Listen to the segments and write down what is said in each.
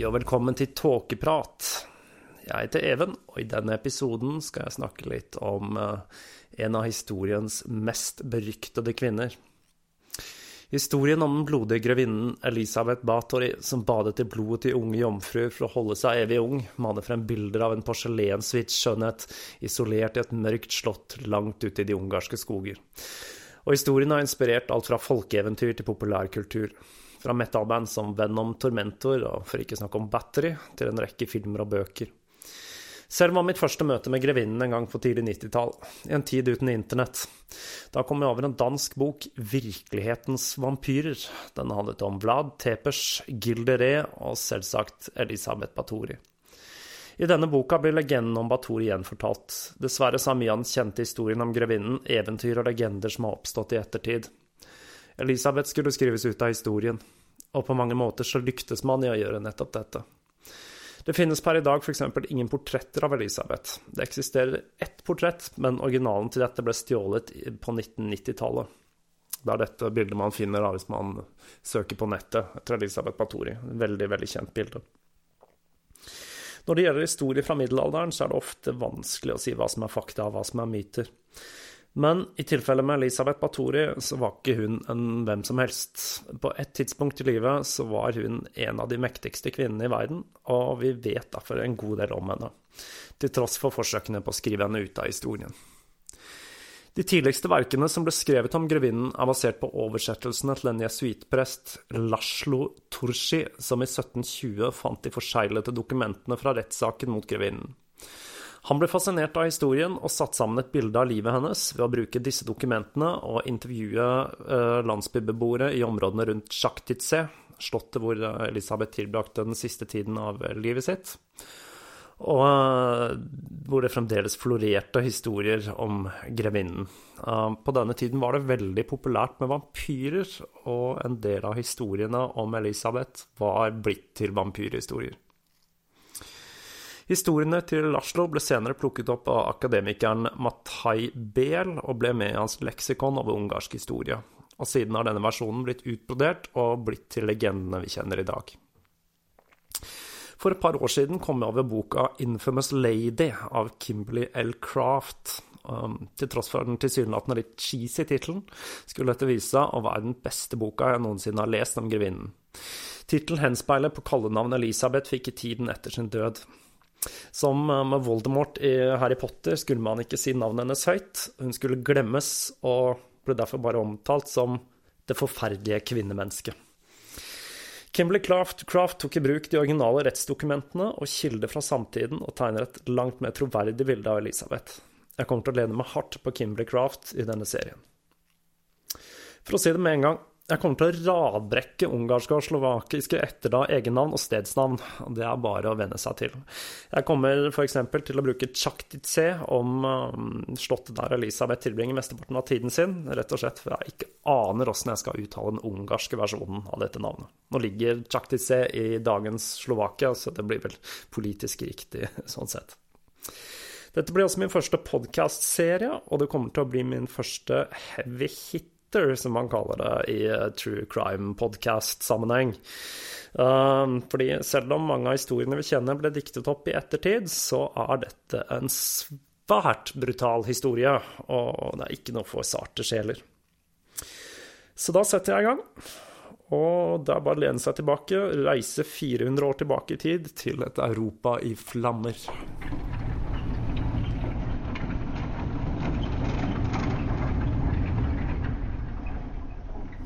Og velkommen til Tåkeprat. Jeg heter Even, og i denne episoden skal jeg snakke litt om en av historiens mest beryktede kvinner. Historien om den blodige grevinnen Elisabeth Bathory som badet i blodet til unge jomfruer for å holde seg evig ung, maner frem bilder av en porselenshvit skjønnhet isolert i et mørkt slott langt ute i de ungarske skoger. Og historien har inspirert alt fra folkeeventyr til populærkultur. Fra metalband som Venom Tormentor, og for ikke snakke om Battery, til en rekke filmer og bøker. Selv var mitt første møte med grevinnen en gang på tidlig 90-tall, i en tid uten internett. Da kom jeg over en dansk bok, 'Virkelighetens vampyrer'. Den handlet om Vlad Tepers, Gilderé og selvsagt Elisabeth Bathory. I denne boka blir legenden om Bathory gjenfortalt. Dessverre er mye av den kjente historien om grevinnen eventyr og legender som har oppstått i ettertid. Elisabeth skulle skrives ut av historien, og på mange måter så lyktes man i å gjøre nettopp dette. Det finnes per i dag f.eks. ingen portretter av Elisabeth. Det eksisterer ett portrett, men originalen til dette ble stjålet på 1990-tallet. Det er dette bildet man finner da, hvis man søker på nettet etter Elisabeth Bathory. Veldig, veldig kjent bilde. Når det gjelder historie fra middelalderen, så er det ofte vanskelig å si hva som er fakta og hva som er myter. Men i tilfellet med Elisabeth Bathory så var ikke hun en hvem som helst. På et tidspunkt i livet så var hun en av de mektigste kvinnene i verden, og vi vet derfor en god del om henne, til tross for forsøkene på å skrive henne ut av historien. De tidligste verkene som ble skrevet om grevinnen, er basert på oversettelsene til en jesuitprest, Laslo Tursi, som i 1720 fant de forseglete dokumentene fra rettssaken mot grevinnen. Han ble fascinert av historien og satte sammen et bilde av livet hennes ved å bruke disse dokumentene og intervjue eh, landsbybeboere i områdene rundt Sjaktitse, slottet hvor Elisabeth tilbrakte den siste tiden av livet sitt. Og eh, hvor det fremdeles florerte historier om grevinnen. Eh, på denne tiden var det veldig populært med vampyrer, og en del av historiene om Elisabeth var blitt til vampyrhistorier. Historiene til Laszlo ble senere plukket opp av akademikeren Matai Behl og ble med i hans leksikon over ungarsk historie. Og siden har denne versjonen blitt utbrodert og blitt til legendene vi kjenner i dag. For et par år siden kom jeg over boka 'Infamous Lady' av Kimberley L. Craft. Um, til tross for den tilsynelatende litt cheesy tittelen, skulle dette vise seg å være den beste boka jeg noensinne har lest om grevinnen. Tittelen henspeiler på kallenavnet Elisabeth fikk i tiden etter sin død. Som med Voldemort i Harry Potter skulle man ikke si navnet hennes høyt. Hun skulle glemmes, og ble derfor bare omtalt som det forferdelige kvinnemennesket. Kimberley Craft, tok i bruk de originale rettsdokumentene og kilder fra samtiden og tegner et langt mer troverdig bilde av Elisabeth. Jeg kommer til å lene meg hardt på Kimberley Craft i denne serien. For å si det med en gang, jeg kommer til å radbrekke ungarske og slovakiske etternavn, egennavn og stedsnavn. Det er bare å venne seg til. Jeg kommer f.eks. til å bruke Tsjaktitse om um, slottet der Elisabeth tilbringer mesteparten av tiden sin, rett og slett for jeg ikke aner åssen jeg skal uttale den ungarske versjonen av dette navnet. Nå ligger Tsjaktitse i dagens Slovakia, så det blir vel politisk riktig sånn sett. Dette blir også min første podkastserie, og det kommer til å bli min første heavy hit Twitter, som man kaller det i eh, true crime podcast-sammenheng. Um, fordi selv om mange av historiene vi kjenner ble diktet opp i ettertid, så er dette en svært brutal historie, og det er ikke noe for sarte sjeler. Så da setter jeg i gang. Og det er bare å lene seg tilbake, reise 400 år tilbake i tid, til et Europa i flammer.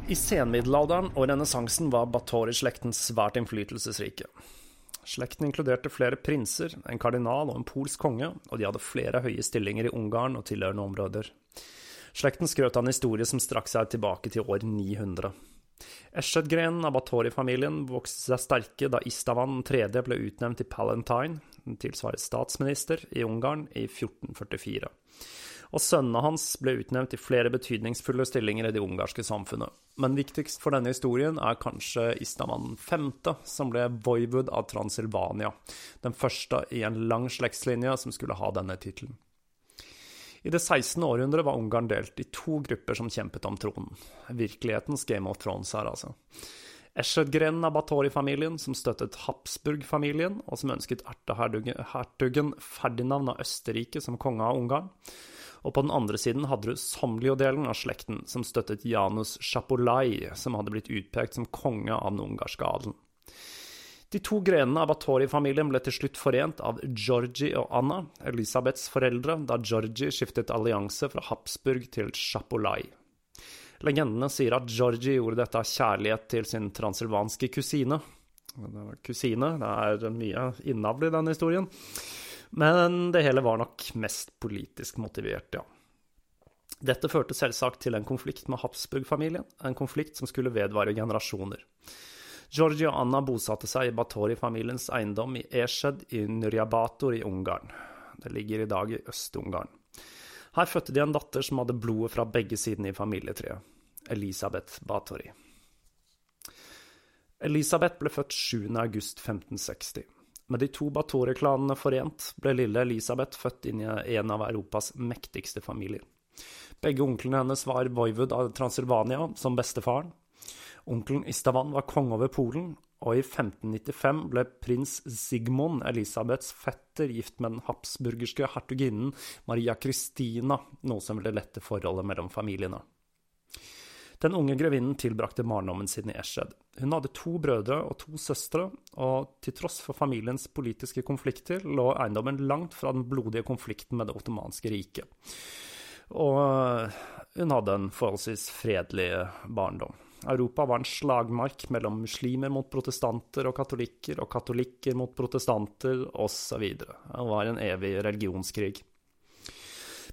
I senmiddelalderen og renessansen var Batori-slekten svært innflytelsesrike. Slekten inkluderte flere prinser, en kardinal og en polsk konge, og de hadde flere høye stillinger i Ungarn og tilhørende områder. Slekten skrøt av en historie som strakk seg tilbake til år 900. Eschet-grenen av Batori-familien vokste seg sterke da Istavan 3. ble utnevnt til Palentine, tilsvarende statsminister, i Ungarn i 1444 og sønnene hans ble utnevnt til flere betydningsfulle stillinger i det ungarske samfunnet. Men viktigst for denne historien er kanskje Istaman 5., som ble voivod av Transilvania, den første i en lang slektslinje som skulle ha denne tittelen. I det 16. århundret var Ungarn delt i to grupper som kjempet om tronen. Virkelighetens Game of Thrones her, altså. Eschedgrenen av Batori-familien, som støttet Habsburg-familien, og som ønsket ertehertugen Ferdinand av Østerrike som konge av Ungarn og på den andre siden hadde du Samlio-delen av slekten, som støttet Janus Chapolai, som hadde blitt utpekt som konge av den ungarske adelen. De to grenene av Batori-familien ble til slutt forent av Georgi og Anna, Elisabeths foreldre, da Georgi skiftet allianse fra Habsburg til Chapolai. Legendene sier at Georgi gjorde dette av kjærlighet til sin transilvanske kusine. Kusine, det er mye innavl i den historien. Men det hele var nok mest politisk motivert, ja. Dette førte selvsagt til en konflikt med Habsburg-familien, en konflikt som skulle vedvare generasjoner. Georgie og Anna bosatte seg i Batori-familiens eiendom i Eshed i Nurjabator i Ungarn. Det ligger i dag i Øst-Ungarn. Her fødte de en datter som hadde blodet fra begge sidene i familietreet, Elisabeth Batori. Elisabeth ble født 7. august 1560. Med de to Batore-klanene forent ble lille Elisabeth født inn i en av Europas mektigste familier. Begge onklene hennes var voivod av Transilvania som bestefaren. Onkelen Istavan var konge over Polen, og i 1595 ble prins Sigmund, Elisabeths fetter, gift med den habsburgerske hertuginnen Maria Christina, noe som ville lette forholdet mellom familiene. Den unge grevinnen tilbrakte barndommen sin i Eshed. Hun hadde to brødre og to søstre, og til tross for familiens politiske konflikter lå eiendommen langt fra den blodige konflikten med det ottomanske riket. Og hun hadde en forholdsvis fredelig barndom. Europa var en slagmark mellom muslimer mot protestanter og katolikker, og katolikker mot protestanter, osv. Det var en evig religionskrig.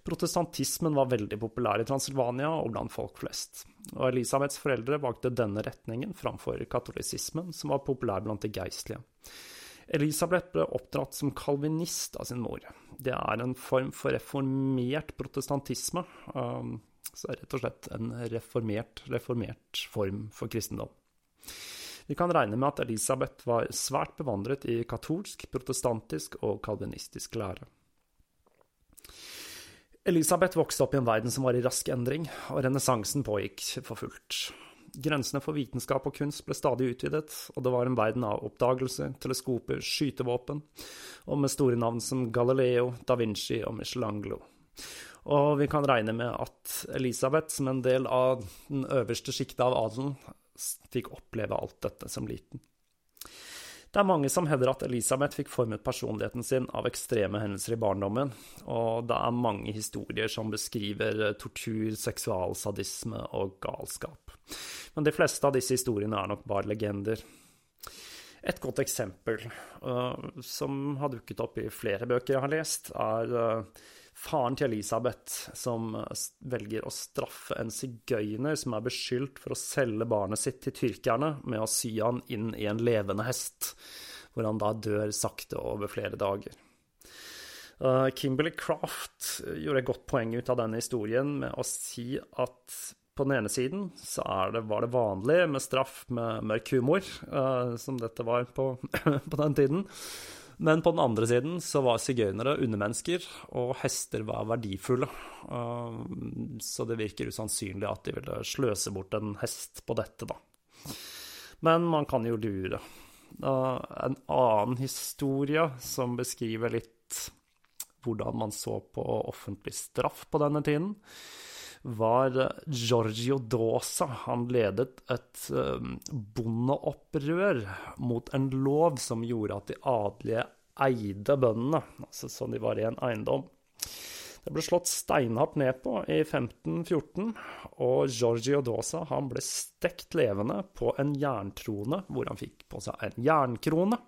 Protestantismen var veldig populær i Transylvania og blant folk flest, og Elisabeths foreldre valgte denne retningen framfor katolisismen, som var populær blant de geistlige. Elisabeth ble oppdratt som kalvinist av sin mor. Det er en form for reformert protestantisme, um, så rett og slett en reformert, reformert form for kristendom. Vi kan regne med at Elisabeth var svært bevandret i katolsk, protestantisk og kalvinistisk lære. Elisabeth vokste opp i en verden som var i rask endring, og renessansen pågikk for fullt. Grensene for vitenskap og kunst ble stadig utvidet, og det var en verden av oppdagelser, teleskoper, skytevåpen, og med store navn som Galileo, da Vinci og Michelangelo. Og vi kan regne med at Elisabeth, som en del av den øverste sjiktet av adelen, fikk oppleve alt dette som liten. Det er mange som hevder at Elisabeth fikk formet personligheten sin av ekstreme hendelser i barndommen, og det er mange historier som beskriver tortur, seksualsadisme og galskap. Men de fleste av disse historiene er nok bare legender. Et godt eksempel, uh, som har dukket opp i flere bøker jeg har lest, er uh, faren til Elisabeth som eh, velger å straffe en sigøyner som er beskyldt for å selge barnet sitt til tyrkerne med å sy han inn i en levende hest, hvor han da dør sakte over flere dager. Uh, Kimberley Craft gjorde et godt poeng ut av denne historien med å si at på den ene siden så det, var det vanlig med straff med mørk humor, som dette var på, på den tiden. Men på den andre siden så var sigøynere undermennesker, og hester var verdifulle. Så det virker usannsynlig at de ville sløse bort en hest på dette, da. Men man kan jo lure. En annen historie som beskriver litt hvordan man så på offentlig straff på denne tiden, var Giorgio Dosa. Han ledet et um, bondeopprør mot en lov som gjorde at de adelige eide bøndene, altså som de var i en eiendom. Det ble slått steinhardt ned på i 1514, og Giorgio Dosa han ble stekt levende på en jerntrone, hvor han fikk på seg en jernkrone.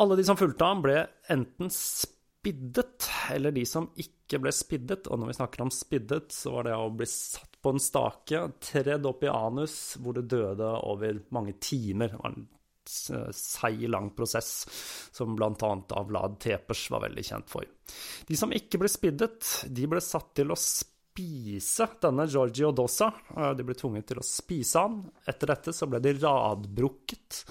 Alle de som fulgte ham, ble enten spurt spiddet, eller de som ikke ble spiddet. Og når vi snakker om spiddet, så var det å bli satt på en stake, tredd opp i anus, hvor det døde over mange timer. Det var en seig, lang prosess som bl.a. Vlad Tepers var veldig kjent for. De som ikke ble spiddet, de ble satt til å spise denne Giorgio Dossa. De ble tvunget til å spise han. Etter dette så ble de radbrukket.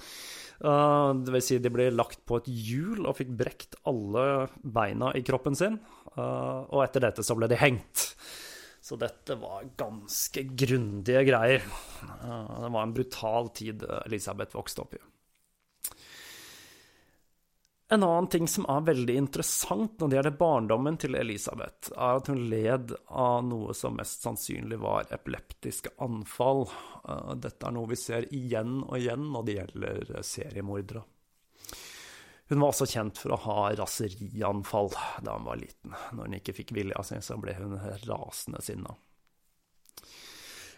Uh, det vil si, de ble lagt på et hjul og fikk brekt alle beina i kroppen sin. Uh, og etter dette så ble de hengt. Så dette var ganske grundige greier. Uh, det var en brutal tid Elisabeth vokste opp i. En annen ting som er veldig interessant når det gjelder barndommen til Elisabeth, er at hun led av noe som mest sannsynlig var epileptiske anfall. Eh, dette er noe vi ser igjen og igjen når det gjelder seriemordere. Hun var også kjent for å ha raserianfall da hun var liten. Når hun ikke fikk vilja si, så ble hun rasende sinna.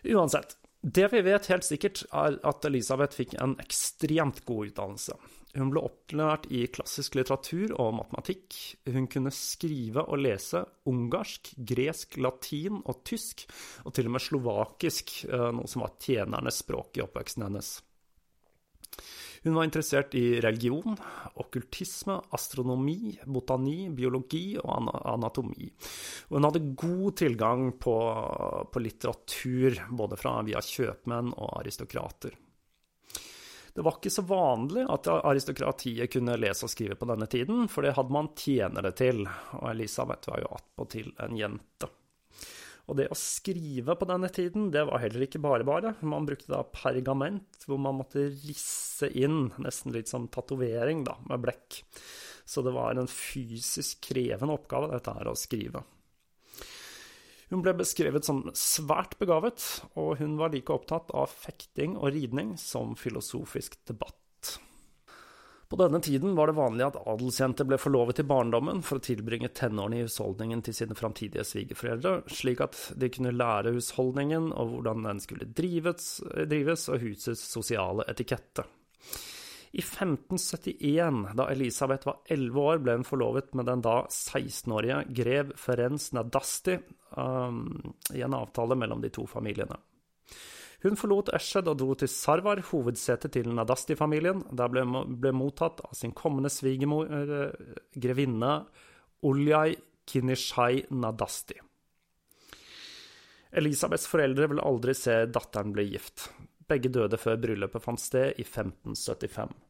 Uansett, det vi vet helt sikkert, er at Elisabeth fikk en ekstremt god utdannelse. Hun ble opplært i klassisk litteratur og matematikk. Hun kunne skrive og lese ungarsk, gresk, latin og tysk, og til og med slovakisk, eh, noe som var tjenernes språk i oppveksten hennes. Hun var interessert i religion, okkultisme, astronomi, botani, biologi og anatomi. Og hun hadde god tilgang på, på litteratur, både fra via kjøpmenn og aristokrater. Det var ikke så vanlig at aristokratiet kunne lese og skrive på denne tiden, for det hadde man tjenere til, og Elisabeth var jo attpåtil en jente. Og det å skrive på denne tiden, det var heller ikke bare bare. Man brukte da pergament, hvor man måtte risse inn, nesten litt som tatovering, da, med blekk. Så det var en fysisk krevende oppgave, dette her, å skrive. Hun ble beskrevet som svært begavet, og hun var like opptatt av fekting og ridning som filosofisk debatt. På denne tiden var det vanlig at adelsjenter ble forlovet i barndommen for å tilbringe tenårene i husholdningen til sine framtidige svigerforeldre, slik at de kunne lære husholdningen og hvordan den skulle drives, drives og husets sosiale etikette. I 1571, da Elisabeth var 11 år, ble hun forlovet med den da 16-årige grev Ferenc Nadasti um, i en avtale mellom de to familiene. Hun forlot Eshed og dro til Sarvar, hovedsetet til Nadasti-familien. Der ble, ble mottatt av sin kommende svigermor, eh, grevinne Uljai Kinishai Nadasti. Elisabeths foreldre ville aldri se datteren bli gift. Begge døde før bryllupet fant sted i 1575.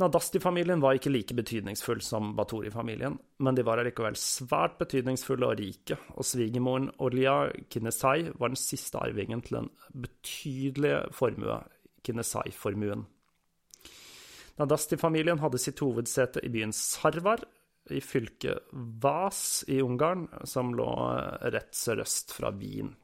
Nadasti-familien var ikke like betydningsfull som Batori-familien, men de var allikevel svært betydningsfulle og rike, og svigermoren Olja Kinesai var den siste arvingen til den betydelige formue, Kinesai-formuen. Nadasti-familien hadde sitt hovedsete i byen Sarvar, i fylket Vas i Ungarn, som lå rett sørøst fra Wien.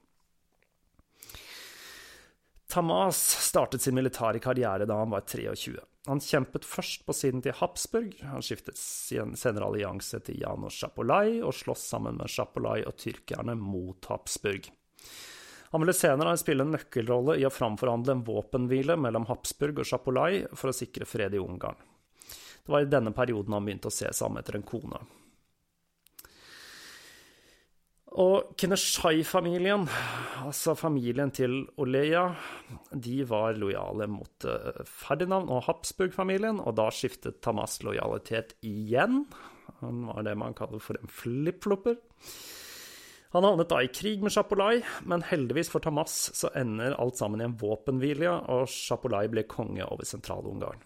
Tamas startet sin militære karriere da han var 23. Han kjempet først på siden til Habsburg, han skiftet senere allianse til Janos Chapolai og sloss sammen med Chapolai og tyrkerne mot Habsburg. Han ville senere spille en nøkkelrolle i å framforhandle en våpenhvile mellom Habsburg og Chapolai for å sikre fred i Ungarn. Det var i denne perioden han begynte å se seg om etter en kone. Og Kineshai-familien, altså familien til Oleya, de var lojale mot eh, Ferdinand og Habsburg-familien, og da skiftet Tamas lojalitet igjen. Han var det man kaller for en flip-flopper. Han havnet da i krig med Chapolai, men heldigvis for Tamas så ender alt sammen i en våpenhvile, og Chapolai ble konge over Sentral-Ungarn.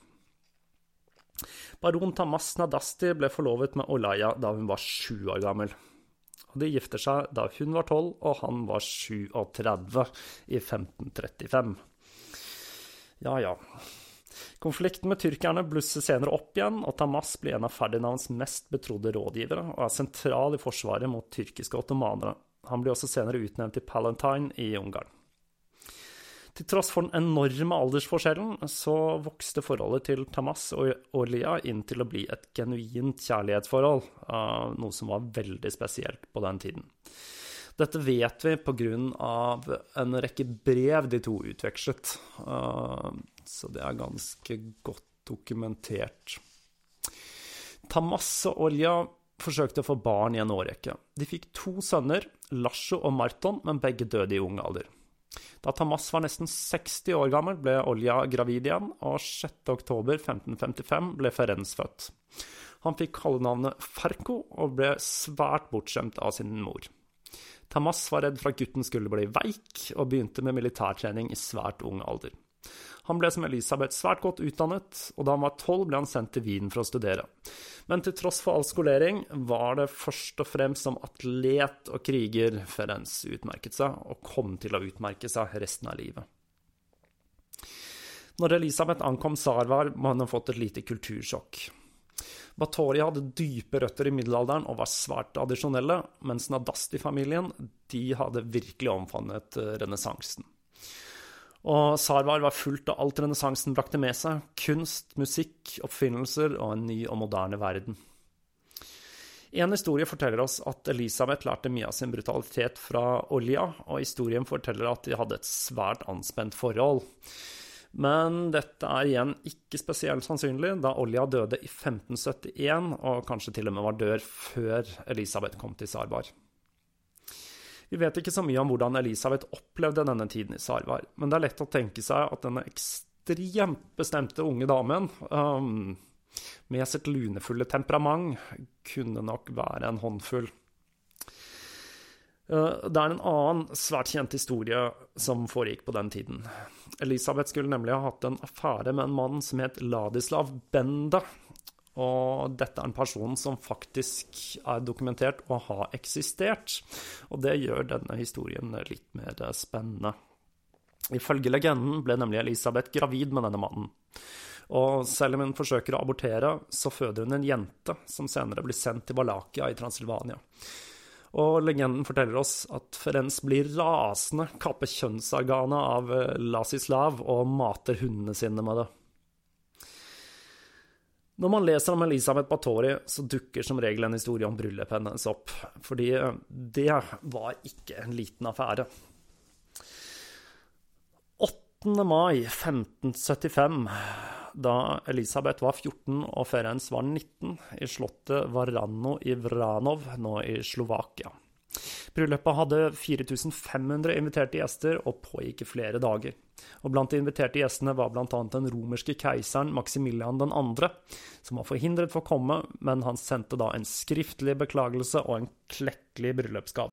Baron Tamas Nadasti ble forlovet med Olaya da hun var sju år gammel og de gifter seg da hun var 12 og han var 37 i 1535. Ja, ja. Konflikten med tyrkerne blusser senere opp igjen, og Tamas blir en av Ferdinands mest betrodde rådgivere og er sentral i forsvaret mot tyrkiske ottomanere. Han blir også senere utnevnt til Palentine i Ungarn. Til tross for den enorme aldersforskjellen, så vokste forholdet til Tamas og Lia inn til å bli et genuint kjærlighetsforhold, noe som var veldig spesielt på den tiden. Dette vet vi pga. en rekke brev de to utvekslet, så det er ganske godt dokumentert. Tamas og Olja forsøkte å få barn i en årrekke. De fikk to sønner, Lasho og Marton, men begge døde i ung alder. Da Tamas var nesten 60 år gammel, ble Olja gravid igjen, og 6.10.1555 ble Ferenz født. Han fikk kallenavnet Ferko og ble svært bortskjemt av sin mor. Tamas var redd for at gutten skulle bli veik, og begynte med militærtrening i svært ung alder. Han ble som Elisabeth svært godt utdannet, og da han var tolv, ble han sendt til Wien for å studere. Men til tross for all skolering var det først og fremst som atlet og kriger Ferenc utmerket seg, og kom til å utmerke seg resten av livet. Når Elisabeth ankom Sarvar, må hun ha fått et lite kultursjokk. Batory hadde dype røtter i middelalderen og var svært tradisjonelle, mens Nadasti-familien de hadde virkelig omfavnet eh, renessansen. Og Sarvar var fullt av alt renessansen brakte med seg. Kunst, musikk, oppfinnelser og en ny og moderne verden. En historie forteller oss at Elisabeth lærte mye av sin brutalitet fra Olja, og historien forteller at de hadde et svært anspent forhold. Men dette er igjen ikke spesielt sannsynlig, da Olja døde i 1571, og kanskje til og med var død før Elisabeth kom til Sarvar. Vi vet ikke så mye om hvordan Elisabeth opplevde denne tiden i Sarvar, men det er lett å tenke seg at denne ekstremt bestemte unge damen um, med sitt lunefulle temperament kunne nok være en håndfull. Uh, det er en annen svært kjent historie som foregikk på den tiden. Elisabeth skulle nemlig ha hatt en affære med en mann som het Ladislav Benda, og dette er en person som faktisk er dokumentert og har eksistert. Og det gjør denne historien litt mer spennende. Ifølge legenden ble nemlig Elisabeth gravid med denne mannen. Og selv om hun forsøker å abortere, så føder hun en jente som senere blir sendt til Valakia i Transilvania. Og legenden forteller oss at Ferenc blir rasende, kapper kjønnsorganet av Lasislav og mater hundene sine med det. Når man leser om Elisabeth Batori, så dukker som regel en historie om bryllupet hennes opp, fordi eh, det var ikke en liten affære. 8. mai 1575, da Elisabeth var 14 og Ferenc var 19, i slottet Varano i Vranov, nå i Slovakia. Bryllupet hadde 4500 inviterte gjester og pågikk i flere dager. Og Blant de inviterte gjestene var bl.a. den romerske keiseren Maximilian 2., som var forhindret for å komme, men han sendte da en skriftlig beklagelse og en klekkelig bryllupsgave.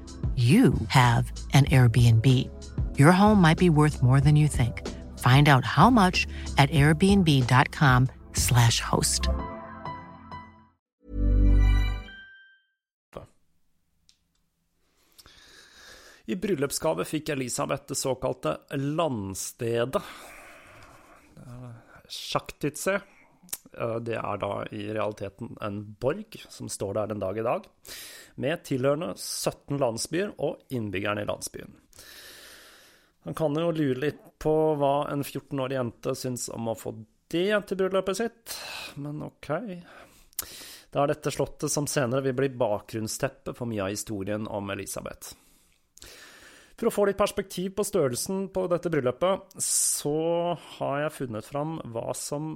you have an Airbnb. Your home might be worth more than you think. Find out how much at airbnb.com/slash host. I bryllupsgave fikk Elisabeth det såkalte landstedet. Er Sjaktytse. Det er da i realiteten en borg som står der den dag i dag, med tilhørende 17 landsbyer og innbyggerne i landsbyen. Man kan jo lure litt på hva en 14 årig jente syns om å få det til bryllupet sitt, men ok. Det er dette slottet som senere vil bli bakgrunnsteppet for mye av historien om Elisabeth. For å få litt perspektiv på størrelsen på dette bryllupet, så har jeg funnet fram hva som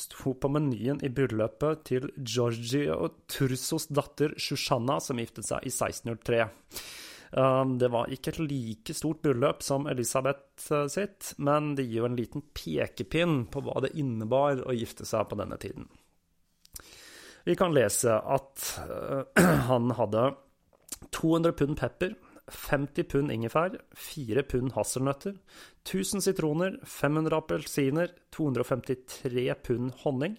sto på menyen i bryllupet til Giorgio Tursos datter Shushanna, som giftet seg i 1603. Um, det var ikke et like stort bryllup som Elisabeth uh, sitt, men det gir jo en liten pekepinn på hva det innebar å gifte seg på denne tiden. Vi kan lese at uh, han hadde 200 pund pepper, 50 pund ingefær, 4 pund hasselnøtter, 1000 sitroner, 500 appelsiner, 253 pund honning,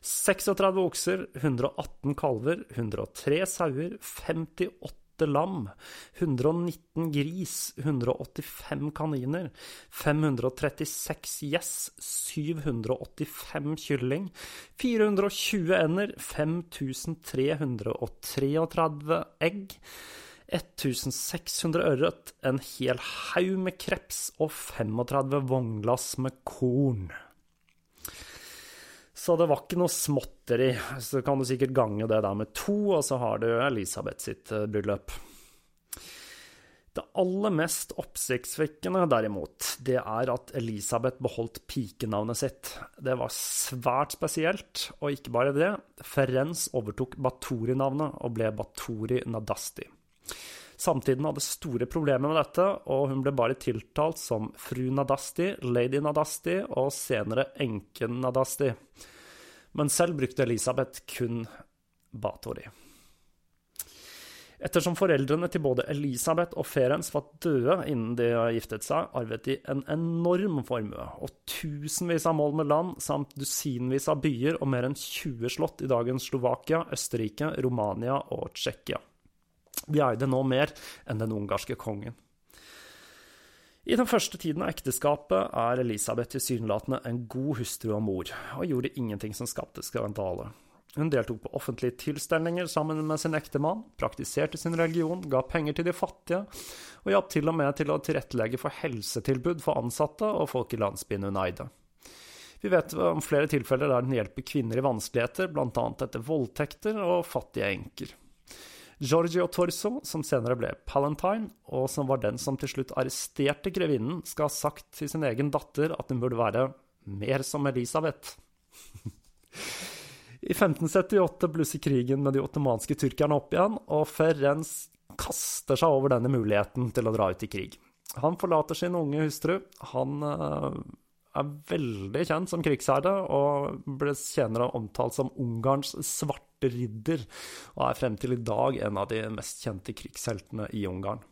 36 okser, 118 kalver, 103 sauer, 58 lam, 119 gris, 185 kaniner, 536 gjess, 785 kylling, 420 ender, 5333 egg, 1600 ørret, en hel haug med kreps og 35 vognglass med korn. Så det var ikke noe småtteri. Så kan du sikkert gange det der med to, og så har du Elisabeth sitt eh, bryllup. Det aller mest oppsiktsvekkende, derimot, det er at Elisabeth beholdt pikenavnet sitt. Det var svært spesielt, og ikke bare det. Ferenz overtok Batori-navnet og ble Batori Nadasti. Samtiden hadde store problemer med dette, og hun ble bare tiltalt som fru Nadasti, lady Nadasti og senere enken Nadasti. Men selv brukte Elisabeth kun Batori. Ettersom foreldrene til både Elisabeth og Ferenc var døde innen de giftet seg, arvet de en enorm formue, og tusenvis av mål med land, samt dusinvis av byer og mer enn 20 slott i dagens Slovakia, Østerrike, Romania og Tsjekkia. De eide nå mer enn den ungarske kongen. I den første tiden av ekteskapet er Elisabeth tilsynelatende en god hustru og mor, og gjorde ingenting som skapte skandale. Hun deltok på offentlige tilstelninger sammen med sin ektemann, praktiserte sin religion, ga penger til de fattige, og hjalp til og med til å tilrettelegge for helsetilbud for ansatte og folk i landsbyen hun eide. Vi vet om flere tilfeller der den hjelper kvinner i vanskeligheter, bl.a. etter voldtekter og fattige enker. Giorgio Torso, som senere ble Palantine, og som var den som til slutt arresterte grevinnen, skal ha sagt til sin egen datter at hun burde være mer som Elisabeth. I 1578 blusser krigen med de ottomanske tyrkerne opp igjen, og Ferenc kaster seg over denne muligheten til å dra ut i krig. Han forlater sin unge hustru. Han uh, er veldig kjent som krigsherre, og ble senere omtalt som Ungarns svarte ridder, og er frem til i dag en av de mest kjente krigsheltene i Ungarn.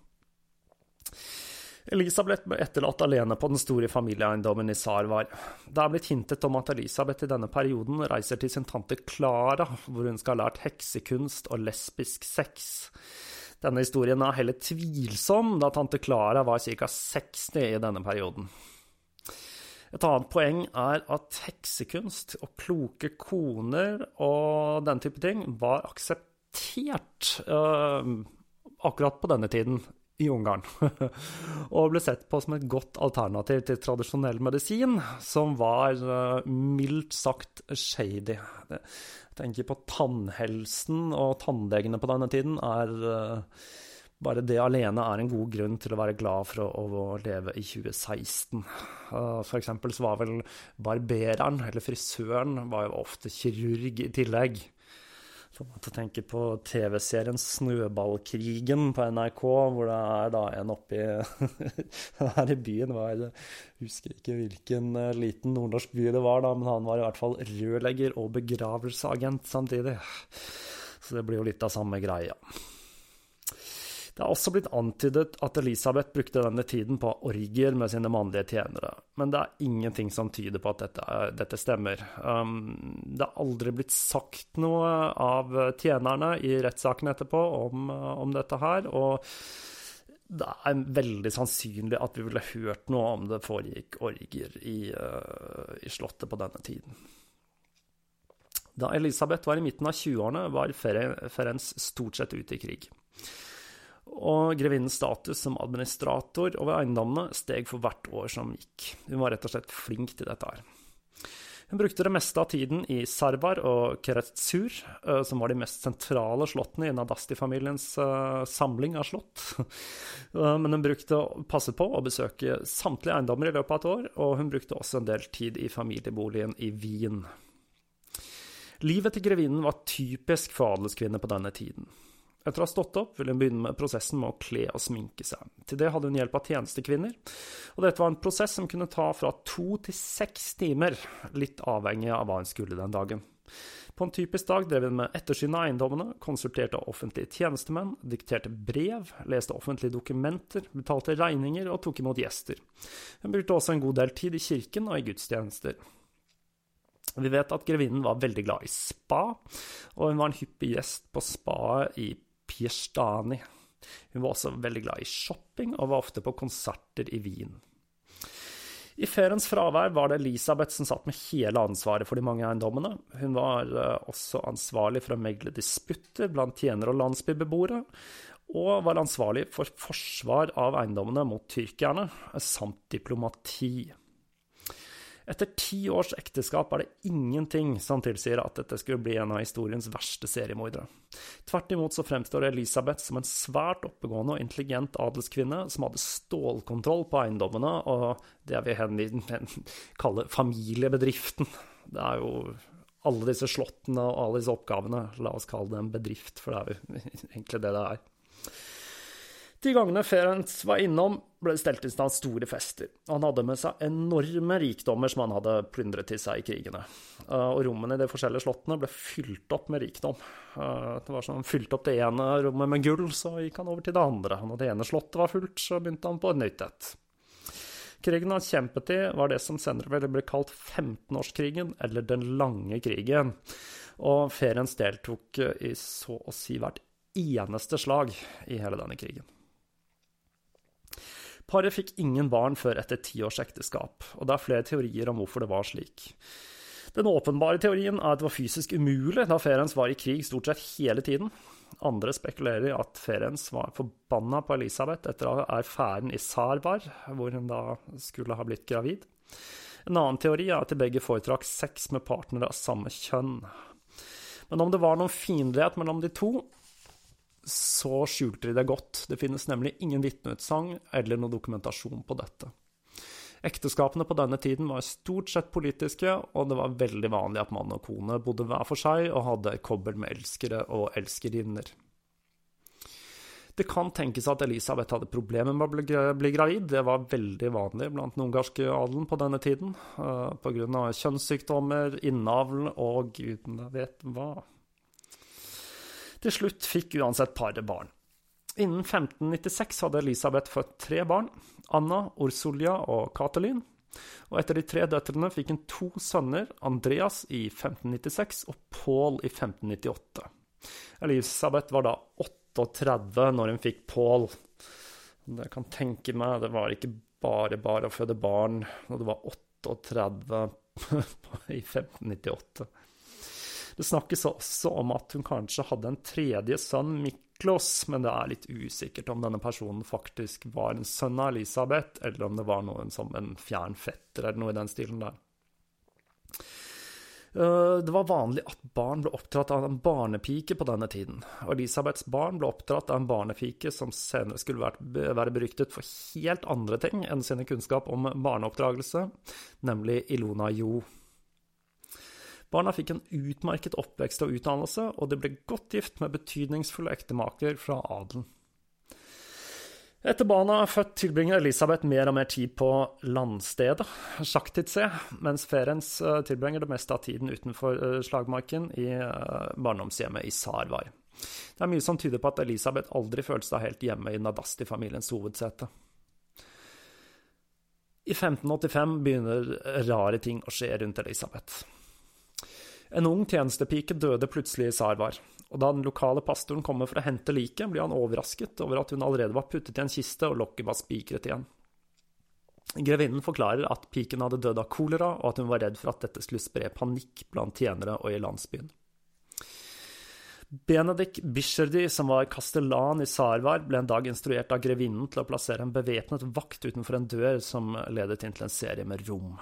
Elisabeth ble etterlatt alene på den store familieeiendommen i Sarvar. Det er blitt hintet om at Elisabeth i denne perioden reiser til sin tante Klara, hvor hun skal ha lært heksekunst og lesbisk sex. Denne historien er heller tvilsom, da tante Clara var ca. 60 i denne perioden. Et annet poeng er at heksekunst og kloke koner og den type ting var akseptert uh, akkurat på denne tiden i Ungarn, og ble sett på som et godt alternativ til tradisjonell medisin, som var uh, mildt sagt shady. Jeg tenker på tannhelsen, og tannlegene på denne tiden er uh, bare det alene er en god grunn til å være glad for å, å leve i 2016. Uh, for eksempel så var vel barbereren, eller frisøren, var jo ofte kirurg i tillegg. Så å tenke på TV-serien Snøballkrigen på NRK, hvor det er da en oppi her i byen var, Jeg husker ikke hvilken uh, liten nordnorsk by det var, da, men han var i hvert fall rørlegger og begravelseagent samtidig. Så det blir jo litt av samme greia. Det er også blitt antydet at Elisabeth brukte denne tiden på orgier med sine mannlige tjenere, men det er ingenting som tyder på at dette, dette stemmer. Um, det har aldri blitt sagt noe av tjenerne i rettssaken etterpå om, om dette her, og det er veldig sannsynlig at vi ville hørt noe om det foregikk orgier i, uh, i Slottet på denne tiden. Da Elisabeth var i midten av 20-årene, var Ferenc stort sett ute i krig og grevinnens status som administrator over eiendommene steg for hvert år som gikk. Hun var rett og slett flink til dette her. Hun brukte det meste av tiden i Sarvar og Keretsur, eh, som var de mest sentrale slottene i Nadasti-familiens uh, samling av slott. uh, men hun brukte passet på å besøke samtlige eiendommer i løpet av et år, og hun brukte også en del tid i familieboligen i Wien. Livet til grevinnen var typisk for adelskvinner på denne tiden. Etter å ha stått opp ville hun begynne med prosessen med å kle og sminke seg. Til det hadde hun hjelp av tjenestekvinner, og dette var en prosess som kunne ta fra to til seks timer, litt avhengig av hva hun skulle den dagen. På en typisk dag drev hun med ettersyn av eiendommene, konsulterte offentlige tjenestemenn, dikterte brev, leste offentlige dokumenter, betalte regninger og tok imot gjester. Hun brukte også en god del tid i kirken og i gudstjenester. Vi vet at grevinnen var veldig glad i spa, og hun var en hyppig gjest på spaet i Pierstani. Hun var også veldig glad i shopping, og var ofte på konserter i Wien. I feriens fravær var det Elisabeth som satt med hele ansvaret for de mange eiendommene. Hun var eh, også ansvarlig for å megle disputter blant tjenere og landsbybeboere, og var ansvarlig for forsvar av eiendommene mot tyrkerne, samt diplomati. Etter ti års ekteskap er det ingenting som tilsier at dette skulle bli en av historiens verste seriemordere. Tvert imot så fremstår Elisabeth som en svært oppegående og intelligent adelskvinne som hadde stålkontroll på eiendommene og det jeg vil kalle familiebedriften. Det er jo alle disse slottene og alle disse oppgavene, la oss kalle det en bedrift, for det er jo egentlig det det er. De gangene Ferenc var innom, ble det stelt i stand store fester. Han hadde med seg enorme rikdommer som han hadde plyndret til seg i krigene. Eh, og rommene i de forskjellige slottene ble fylt opp med rikdom. Eh, det var som han fylte opp det ene rommet med gull, så gikk han over til det andre. Når det ene slottet var fullt, så begynte han på et nytt et. Krigen han kjempet i, var det som senere ble kalt 15-årskrigen, eller Den lange krigen. Og Ferenc deltok i så å si hvert eneste slag i hele denne krigen. Paret fikk ingen barn før etter ti års ekteskap, og det er flere teorier om hvorfor det var slik. Den åpenbare teorien er at det var fysisk umulig, da Ferens var i krig stort sett hele tiden. Andre spekulerer i at Ferens var forbanna på Elisabeth etter affæren i Sarbar, hvor hun da skulle ha blitt gravid. En annen teori er at de begge foretrakk sex med partnere av samme kjønn. Men om det var noen fiendtlighet mellom de to, så skjulte de det godt. Det finnes nemlig ingen vitneutsagn eller noe dokumentasjon på dette. Ekteskapene på denne tiden var stort sett politiske, og det var veldig vanlig at mann og kone bodde hver for seg og hadde kobbel med elskere og elskerinner. Det kan tenkes at Elisabeth hadde problemer med å bli gravid. Det var veldig vanlig blant den ungarske adelen på denne tiden, eh, pga. kjønnssykdommer, innavl og gudene vet hva. Til slutt fikk uansett paret barn. Innen 1596 hadde Elisabeth født tre barn, Anna, Ursulia og Katelyn. Og etter de tre døtrene fikk hun to sønner, Andreas i 1596 og Paul i 1598. Elisabeth var da 38 når hun fikk Paul. Det kan tenke meg, det var ikke bare bare å føde barn når du var 38 i 1598. Det snakkes også om at hun kanskje hadde en tredje sønn, Miklos, men det er litt usikkert om denne personen faktisk var en sønn av Elisabeth, eller om det var noen som en fjern fetter eller noe i den stilen der. Eh, det var vanlig at barn ble oppdratt av en barnepike på denne tiden, og Elisabeths barn ble oppdratt av en barnepike som senere skulle være beryktet for helt andre ting enn sine kunnskap om barneoppdragelse, nemlig Ilona Jo. Barna fikk en utmerket oppvekst og utdannelse, og de ble godt gift med betydningsfulle ektemaker fra adelen. Etter barna er født, tilbringer Elisabeth mer og mer tid på landstedet, Sjaktidse, mens Ferenc eh, tilbringer det meste av tiden utenfor eh, slagmarken i eh, barndomshjemmet i Sarvar. Det er mye som tyder på at Elisabeth aldri følte seg helt hjemme i Nadasti-familiens hovedsete. I 1585 begynner rare ting å skje rundt Elisabeth. En ung tjenestepike døde plutselig i Sarvar, og da den lokale pastoren kommer for å hente liket, blir han overrasket over at hun allerede var puttet i en kiste og lokket var spikret igjen. Grevinnen forklarer at piken hadde dødd av kolera, og at hun var redd for at dette skulle spre panikk blant tjenere og i landsbyen. Benedikt Bisherdi, som var kastellan i Sarvar, ble en dag instruert av grevinnen til å plassere en bevæpnet vakt utenfor en dør som ledet inn til en serie med rom.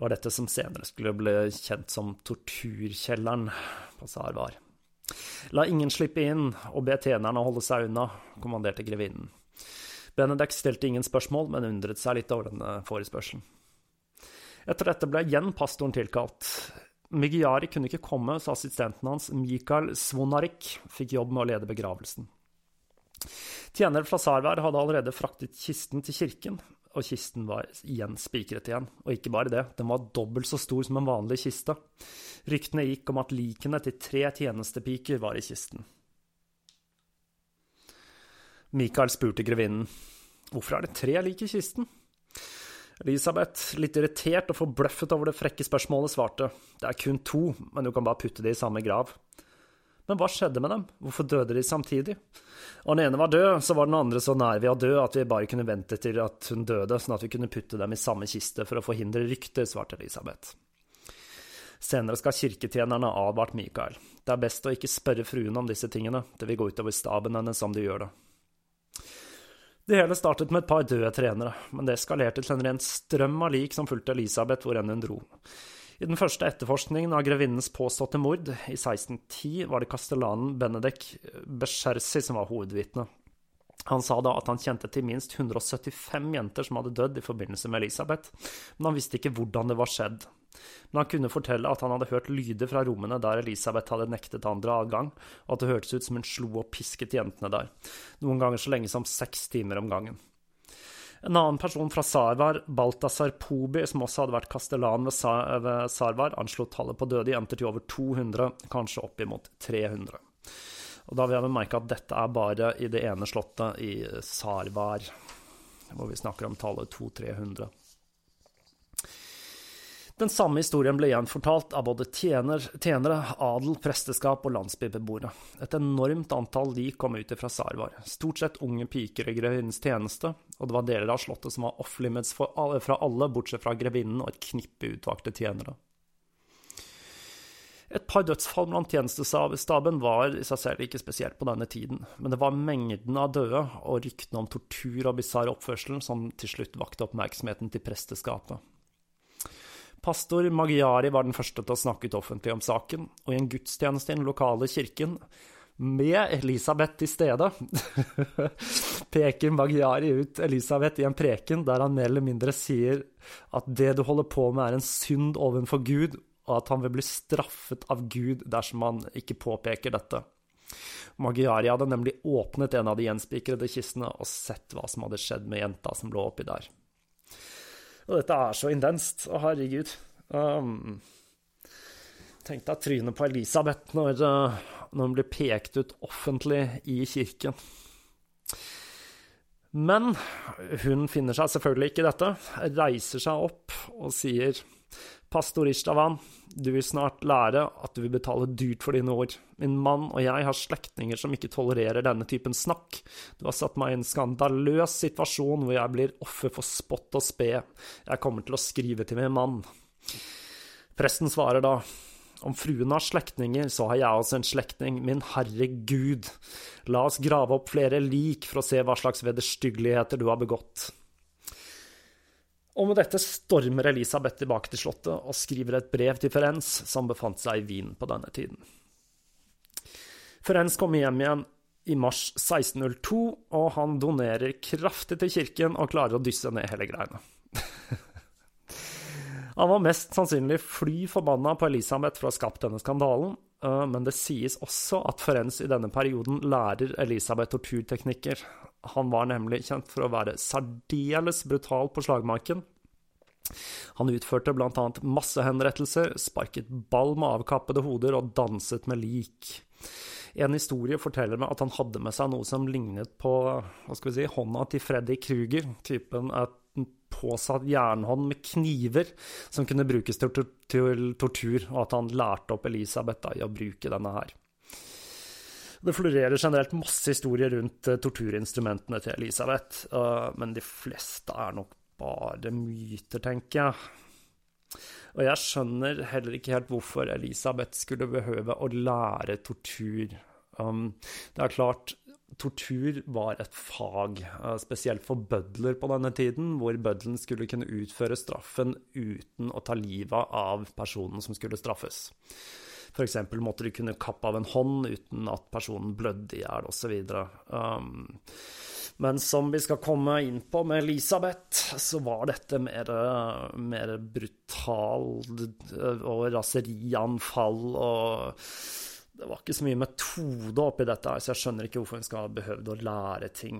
Det var dette som senere skulle bli kjent som torturkjelleren på Sarvar. La ingen slippe inn og be tjenerne holde seg unna, kommanderte grevinnen. Benedek stilte ingen spørsmål, men undret seg litt over denne forespørselen. Etter dette ble igjen pastoren tilkalt. Migiari kunne ikke komme, så assistenten hans, Mikael Svonarik, fikk jobb med å lede begravelsen. Tjener fra Sarvær hadde allerede fraktet kisten til kirken, og kisten var igjen spikret igjen. Og ikke bare det, den var dobbelt så stor som en vanlig kiste. Ryktene gikk om at likene til tre tjenestepiker var i kisten. Michael spurte grevinnen hvorfor er det tre lik i kisten. Elisabeth, litt irritert og forbløffet over det frekke spørsmålet, svarte det er kun to, men du kan bare putte de i samme grav. Men hva skjedde med dem, hvorfor døde de samtidig? Og den ene var død, så var den andre så nær ved å dø at vi bare kunne vente til at hun døde, sånn at vi kunne putte dem i samme kiste for å forhindre rykter, svarte Elisabeth. Senere skal kirketjenerne ha advart Mikael. Det er best å ikke spørre fruen om disse tingene, det vil gå utover staben hennes om du gjør det. Det hele startet med et par døde trenere, men det eskalerte til en ren strøm av lik som fulgte Elisabeth hvor enn hun dro. I den første etterforskningen av grevinnens påståtte mord, i 1610, var det kastellanen Benedek Beschersi som var hovedvitne. Han sa da at han kjente til minst 175 jenter som hadde dødd i forbindelse med Elisabeth, men han visste ikke hvordan det var skjedd. Men han kunne fortelle at han hadde hørt lyder fra rommene der Elisabeth hadde nektet andre adgang, og at det hørtes ut som hun slo og pisket jentene der, noen ganger så lenge som seks timer om gangen. En annen person fra Sarvar, Balthazar Pobi, som også hadde vært kastellan ved, Sarvar, anslo tallet på døde jenter til over 200, kanskje oppimot 300. Og da vil jeg bemerke at dette er bare i det ene slottet i Sarvar, hvor vi snakker om tallet 200-300. Den samme historien ble gjenfortalt av både tjener, tjenere, adel, presteskap og landsbybeboere. Et enormt antall lik kom ut fra Sarvar, stort sett unge piker i grevinnens tjeneste, og det var deler av slottet som var off-limits fra alle, bortsett fra grevinnen og et knippe utvalgte tjenere. Et par dødsfall blant tjenestestaben var i seg selv ikke spesielt på denne tiden, men det var mengden av døde og ryktene om tortur og bisarr oppførsel som til slutt vakte oppmerksomheten til presteskapet. Pastor Magyari var den første til å snakke ut offentlig om saken, og i en gudstjeneste i den lokale kirken, med Elisabeth til stede, peker Magyari ut Elisabeth i en preken der han mer eller mindre sier at det du holder på med, er en synd ovenfor Gud, og at han vil bli straffet av Gud dersom han ikke påpeker dette. Magyari hadde nemlig åpnet en av de gjenspikrede kistene og sett hva som hadde skjedd med jenta som lå oppi der. Og dette er så intenst. Å, herregud. Um, Tenk deg trynet på Elisabeth når, uh, når hun blir pekt ut offentlig i kirken. Men hun finner seg selvfølgelig ikke i dette, reiser seg opp og sier Pastor Ishtavan, du vil snart lære at du vil betale dyrt for dine ord. Min mann og jeg har slektninger som ikke tolererer denne typen snakk. Du har satt meg i en skandaløs situasjon hvor jeg blir offer for spott og spe. Jeg kommer til å skrive til min mann. Presten svarer da, om fruen har slektninger, så har jeg også en slektning, min herre Gud. La oss grave opp flere lik for å se hva slags vederstyggeligheter du har begått. Og med dette stormer Elisabeth tilbake til slottet og skriver et brev til Ferenc, som befant seg i Wien på denne tiden. Ferenc kommer hjem igjen i mars 1602, og han donerer kraftig til kirken og klarer å dysse ned hele greiene. han var mest sannsynlig fly forbanna på Elisabeth for å ha skapt denne skandalen, men det sies også at Ferenc i denne perioden lærer Elisabeth torturteknikker, han var nemlig kjent for å være særdeles brutal på slagmarken. Han utførte bl.a. massehenrettelser, sparket ball med avkappede hoder og danset med lik. En historie forteller meg at han hadde med seg noe som lignet på hva skal vi si, hånda til Freddy Kruger, typen et påsatt jernhånd med kniver som kunne brukes til, til tortur, og at han lærte opp Elisabeth da, i å bruke denne her. Det florerer generelt masse historier rundt uh, torturinstrumentene til Elisabeth, uh, men de fleste er nok bare myter, tenker jeg. Og jeg skjønner heller ikke helt hvorfor Elisabeth skulle behøve å lære tortur. Um, det er klart, tortur var et fag, uh, spesielt for bødler på denne tiden, hvor bøddelen skulle kunne utføre straffen uten å ta livet av personen som skulle straffes. F.eks. måtte de kunne kappe av en hånd uten at personen blødde i hjel, osv. Um, men som vi skal komme inn på med Elisabeth, så var dette mer, mer brutalt og raserianfall og det var ikke så mye metode oppi dette, så jeg skjønner ikke hvorfor hun skal ha behøvd å lære ting.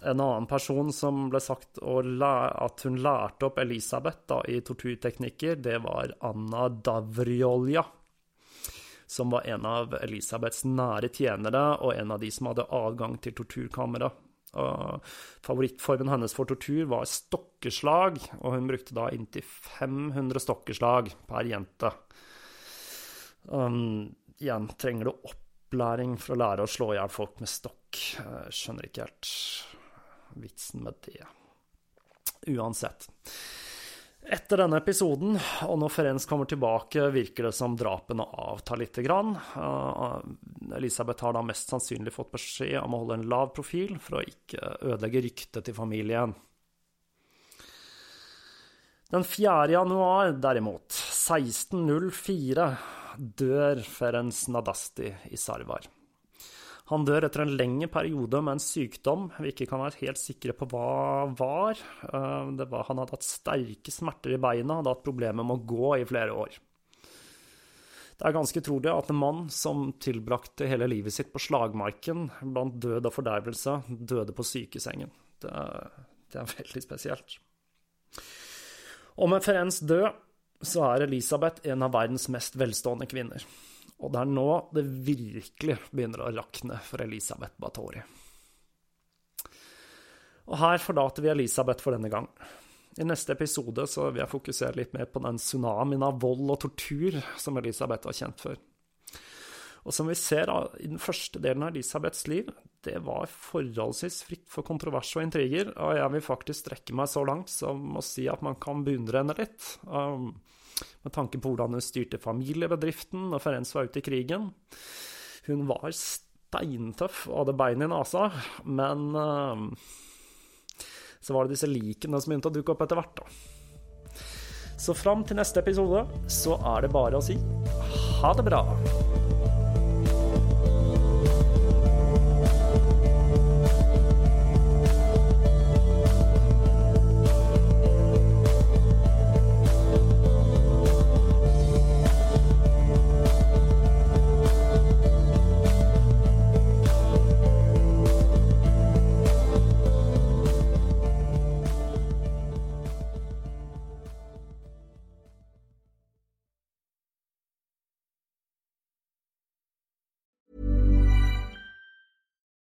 En annen person som ble sagt at hun lærte opp Elisabeth da, i torturteknikker, det var Anna Davriolja som var en av Elisabeths nære tjenere og en av de som hadde adgang til torturkammeret. Favorittformen hennes for tortur var stokkeslag, og hun brukte da inntil 500 stokkeslag per jente. Um, igjen, trenger du opplæring for å lære å slå i hjel folk med stokk? Jeg skjønner ikke helt vitsen med det. Uansett. Etter denne episoden, og når Ferenc kommer tilbake, virker det som drapene avtar lite grann. Uh, Elisabeth har da mest sannsynlig fått beskjed om å holde en lav profil for å ikke ødelegge ryktet til familien. Den 4. januar, derimot, 1604, dør Ferenc Nadasti i Sarvar. Han dør etter en lengre periode med en sykdom vi ikke kan være helt sikre på hva var. Eh, var han hadde hatt sterke smerter i beina, hadde hatt problemer med å gå i flere år. Det er ganske trolig at en mann som tilbrakte hele livet sitt på slagmarken, blant død og fordervelse, døde på sykesengen. Det, det er veldig spesielt. Og med Ferenc død, så er Elisabeth en av verdens mest velstående kvinner. Og det er nå det virkelig begynner å rakne for Elisabeth Bathori. Og her forlater vi Elisabeth for denne gang. I neste episode så vil jeg fokusere litt mer på den tsunamien av vold og tortur som Elisabeth var kjent for. Og som vi ser i den første delen av Elisabeths liv, det var forholdsvis fritt for kontrovers og intriger, og jeg vil faktisk strekke meg så langt som å si at man kan beundre henne litt. Um, med tanke på hvordan hun styrte familiebedriften når Ferenc var ute i krigen. Hun var steintøff og hadde bein i nesa, men um, så var det disse likene som begynte å dukke opp etter hvert, da. Så fram til neste episode så er det bare å si ha det bra.